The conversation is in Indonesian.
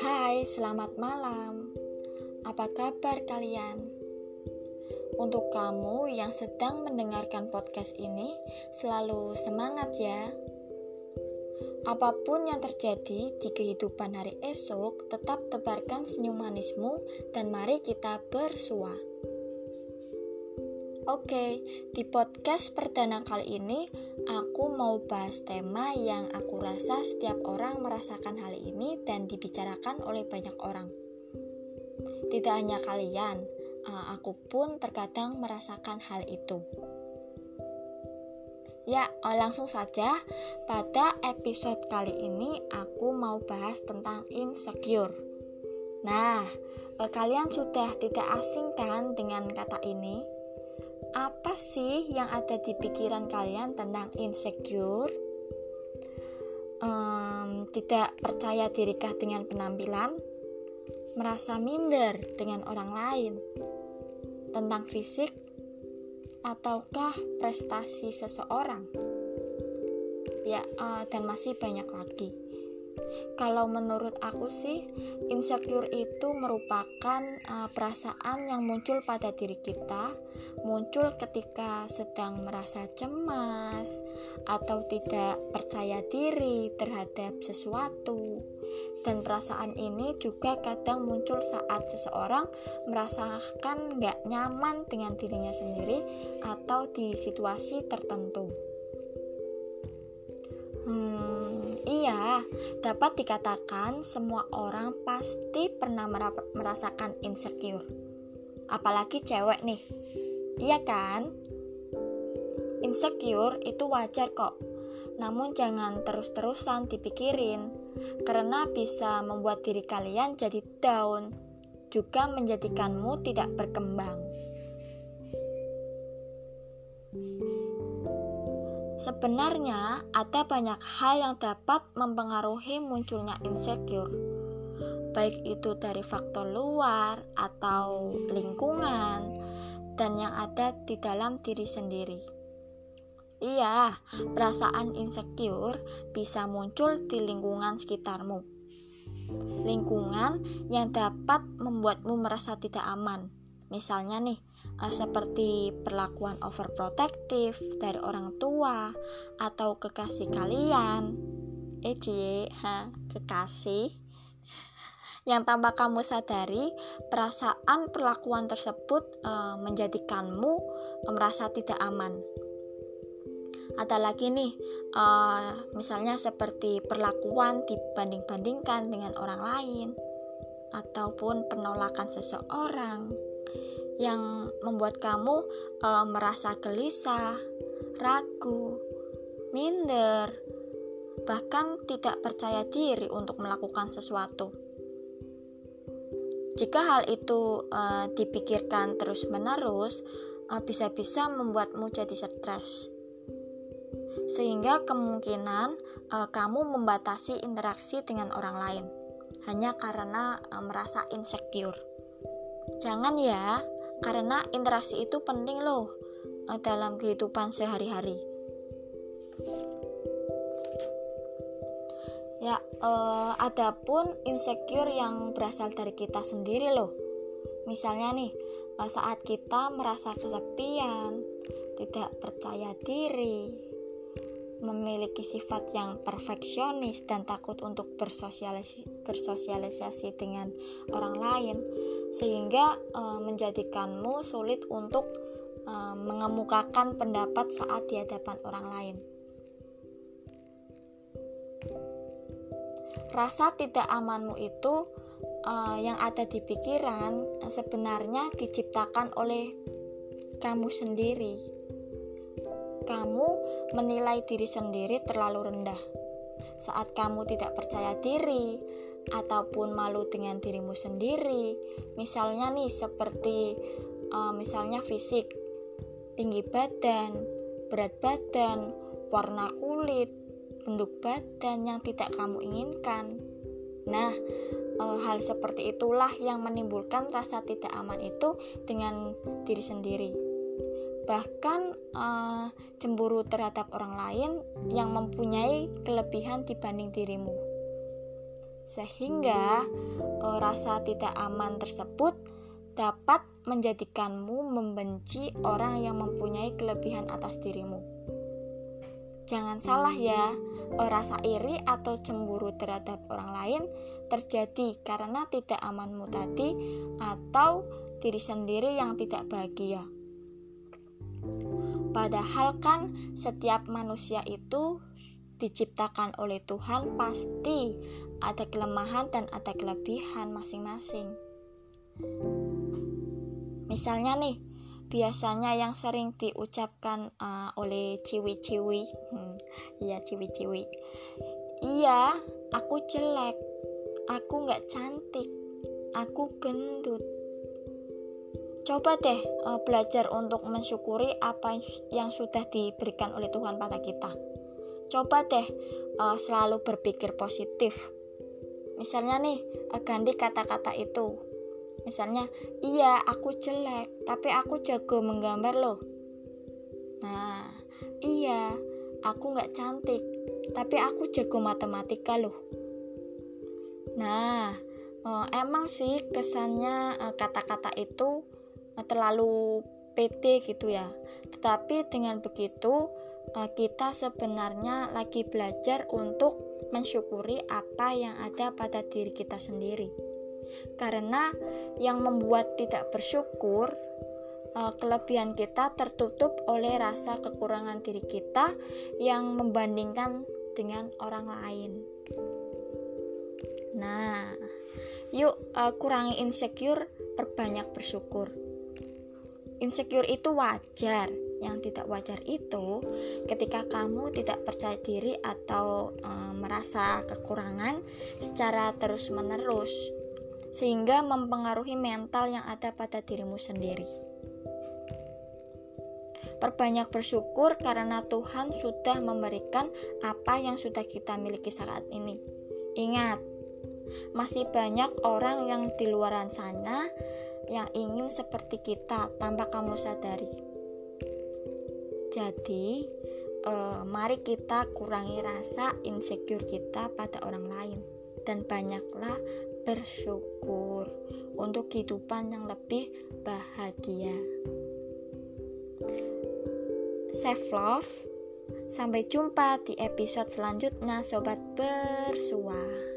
Hai, selamat malam. Apa kabar kalian? Untuk kamu yang sedang mendengarkan podcast ini, selalu semangat ya. Apa pun yang terjadi di kehidupan hari esok, tetap tebarkan senyum manismu dan mari kita bersua. Oke, di podcast perdana kali ini aku mau bahas tema yang aku rasa setiap orang merasakan hal ini dan dibicarakan oleh banyak orang. Tidak hanya kalian, eh, aku pun terkadang merasakan hal itu. Ya, eh, langsung saja. Pada episode kali ini aku mau bahas tentang insecure. Nah, eh, kalian sudah tidak asing kan dengan kata ini? Apa sih yang ada di pikiran kalian tentang insecure? Um, tidak percaya dirikah dengan penampilan? Merasa minder dengan orang lain? Tentang fisik? Ataukah prestasi seseorang? Ya, uh, dan masih banyak lagi. Kalau menurut aku sih, insecure itu merupakan uh, perasaan yang muncul pada diri kita, muncul ketika sedang merasa cemas atau tidak percaya diri terhadap sesuatu. Dan perasaan ini juga kadang muncul saat seseorang merasakan nggak nyaman dengan dirinya sendiri atau di situasi tertentu. Iya, dapat dikatakan semua orang pasti pernah merasakan insecure. Apalagi cewek nih. Iya kan? Insecure itu wajar kok. Namun jangan terus-terusan dipikirin karena bisa membuat diri kalian jadi down, juga menjadikanmu tidak berkembang. Sebenarnya, ada banyak hal yang dapat mempengaruhi munculnya insecure, baik itu dari faktor luar atau lingkungan, dan yang ada di dalam diri sendiri. Iya, perasaan insecure bisa muncul di lingkungan sekitarmu. Lingkungan yang dapat membuatmu merasa tidak aman. Misalnya nih, seperti perlakuan overprotective dari orang tua atau kekasih kalian. Eh, ha, kekasih. Yang tanpa kamu sadari, perasaan perlakuan tersebut uh, menjadikanmu merasa tidak aman. Ada lagi nih, uh, misalnya seperti perlakuan dibanding-bandingkan dengan orang lain, ataupun penolakan seseorang yang membuat kamu e, merasa gelisah, ragu, minder, bahkan tidak percaya diri untuk melakukan sesuatu. Jika hal itu e, dipikirkan terus-menerus, e, bisa-bisa membuatmu jadi stres, sehingga kemungkinan e, kamu membatasi interaksi dengan orang lain hanya karena e, merasa insecure. Jangan ya, karena interaksi itu penting loh eh, dalam kehidupan sehari-hari. Ya, eh, adapun insecure yang berasal dari kita sendiri loh. Misalnya nih, eh, saat kita merasa kesepian, tidak percaya diri, memiliki sifat yang perfeksionis dan takut untuk bersosialisasi, bersosialisasi dengan orang lain, sehingga e, menjadikanmu sulit untuk e, mengemukakan pendapat saat di hadapan orang lain. Rasa tidak amanmu itu e, yang ada di pikiran sebenarnya diciptakan oleh kamu sendiri. Kamu menilai diri sendiri terlalu rendah. Saat kamu tidak percaya diri, ataupun malu dengan dirimu sendiri. Misalnya nih seperti uh, misalnya fisik, tinggi badan, berat badan, warna kulit, bentuk badan yang tidak kamu inginkan. Nah, e, hal seperti itulah yang menimbulkan rasa tidak aman itu dengan diri sendiri. Bahkan uh, cemburu terhadap orang lain yang mempunyai kelebihan dibanding dirimu. Sehingga uh, rasa tidak aman tersebut dapat menjadikanmu membenci orang yang mempunyai kelebihan atas dirimu. Jangan salah ya, rasa iri atau cemburu terhadap orang lain terjadi karena tidak amanmu tadi atau diri sendiri yang tidak bahagia. Padahal kan setiap manusia itu diciptakan oleh Tuhan pasti ada kelemahan dan ada kelebihan masing-masing. Misalnya nih, biasanya yang sering diucapkan uh, oleh ciwi-ciwi. Hmm, iya ciwi-ciwi. Iya aku jelek. Aku nggak cantik. Aku gendut. Coba deh uh, belajar untuk mensyukuri apa yang sudah diberikan oleh Tuhan pada kita. Coba deh uh, selalu berpikir positif misalnya nih ganti kata-kata itu Misalnya, iya aku jelek, tapi aku jago menggambar loh. Nah, iya aku nggak cantik, tapi aku jago matematika loh. Nah, eh, emang sih kesannya eh, kata-kata itu eh, terlalu pede gitu ya. Tetapi dengan begitu kita sebenarnya lagi belajar untuk mensyukuri apa yang ada pada diri kita sendiri karena yang membuat tidak bersyukur eh, kelebihan kita tertutup oleh rasa kekurangan diri kita yang membandingkan dengan orang lain. Nah, yuk uh, kurangi insecure, perbanyak bersyukur. Insecure itu wajar, yang tidak wajar itu ketika kamu tidak percaya diri atau uh, merasa kekurangan secara terus-menerus sehingga mempengaruhi mental yang ada pada dirimu sendiri. Perbanyak bersyukur karena Tuhan sudah memberikan apa yang sudah kita miliki saat ini. Ingat, masih banyak orang yang di luar sana yang ingin seperti kita tanpa kamu sadari. Jadi, eh, mari kita kurangi rasa insecure kita pada orang lain dan banyaklah bersyukur untuk kehidupan yang lebih bahagia. Self love. Sampai jumpa di episode selanjutnya sobat bersua.